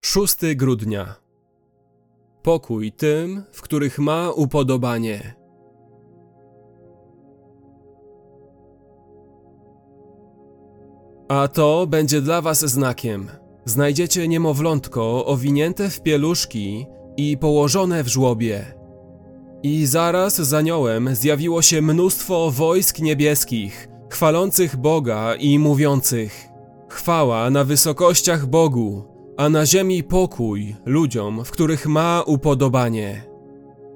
6 grudnia. Pokój tym, w których ma upodobanie. A to będzie dla was znakiem. Znajdziecie niemowlątko owinięte w pieluszki i położone w żłobie. I zaraz za niołem zjawiło się mnóstwo wojsk niebieskich, chwalących Boga i mówiących: Chwała na wysokościach Bogu, a na ziemi pokój ludziom, w których ma upodobanie.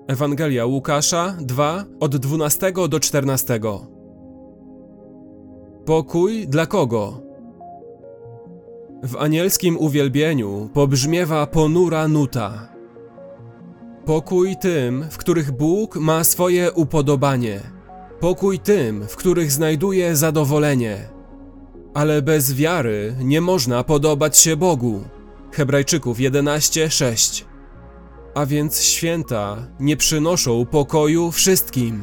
Ewangelia Łukasza 2 od 12 do 14. Pokój dla kogo? W anielskim uwielbieniu pobrzmiewa ponura nuta. Pokój tym, w których Bóg ma swoje upodobanie. Pokój tym, w których znajduje zadowolenie. Ale bez wiary nie można podobać się Bogu. Hebrajczyków 11:6. A więc święta nie przynoszą pokoju wszystkim.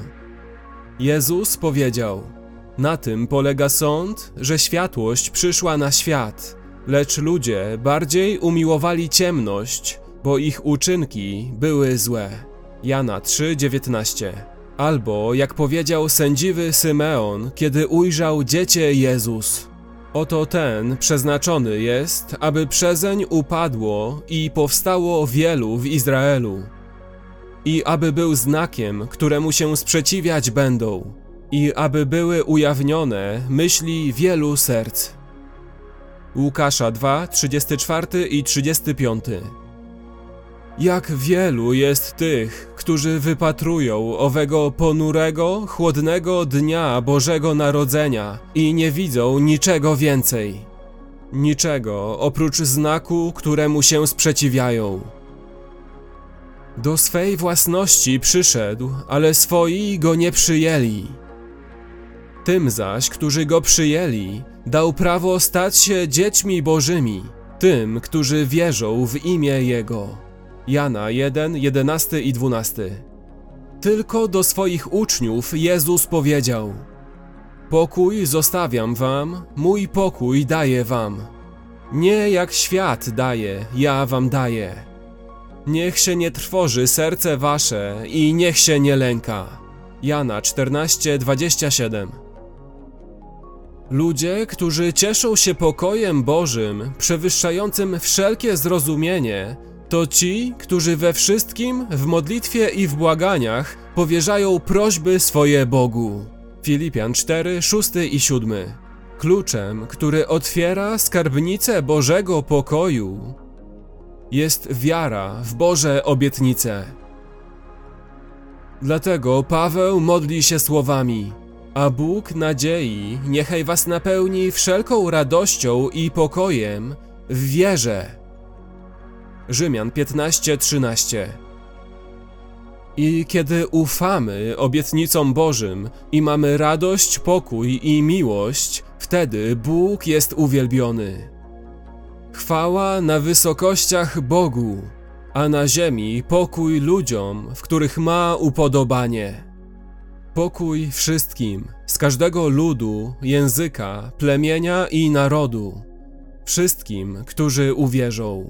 Jezus powiedział: Na tym polega sąd, że światłość przyszła na świat, lecz ludzie bardziej umiłowali ciemność, bo ich uczynki były złe. Jana 3:19. Albo jak powiedział sędziwy Symeon, kiedy ujrzał dziecię Jezus. Oto ten przeznaczony jest, aby przezeń upadło i powstało wielu w Izraelu. I aby był znakiem, któremu się sprzeciwiać będą, i aby były ujawnione myśli wielu serc. Łukasza 2, 34 i 35. Jak wielu jest tych, którzy wypatrują owego ponurego, chłodnego dnia Bożego Narodzenia i nie widzą niczego więcej. Niczego oprócz znaku, któremu się sprzeciwiają. Do swej własności przyszedł, ale swoi go nie przyjęli. Tym zaś, którzy go przyjęli, dał prawo stać się dziećmi Bożymi, tym, którzy wierzą w imię Jego. Jana 1, 11 i 12. Tylko do swoich uczniów Jezus powiedział: Pokój zostawiam wam, mój pokój daję wam. Nie jak świat daje, ja wam daję. Niech się nie trwoży serce wasze i niech się nie lęka. Jana 14, 27. Ludzie, którzy cieszą się pokojem Bożym, przewyższającym wszelkie zrozumienie, to ci, którzy we wszystkim, w modlitwie i w błaganiach, powierzają prośby swoje Bogu. Filipian 4, 6 i 7. Kluczem, który otwiera skarbnicę Bożego pokoju, jest wiara w Boże obietnice. Dlatego Paweł modli się słowami: A Bóg nadziei niechaj was napełni wszelką radością i pokojem w wierze Rzymian 15:13. I kiedy ufamy obietnicom Bożym i mamy radość, pokój i miłość, wtedy Bóg jest uwielbiony. Chwała na wysokościach Bogu, a na ziemi pokój ludziom, w których ma upodobanie. Pokój wszystkim, z każdego ludu, języka, plemienia i narodu, wszystkim, którzy uwierzą.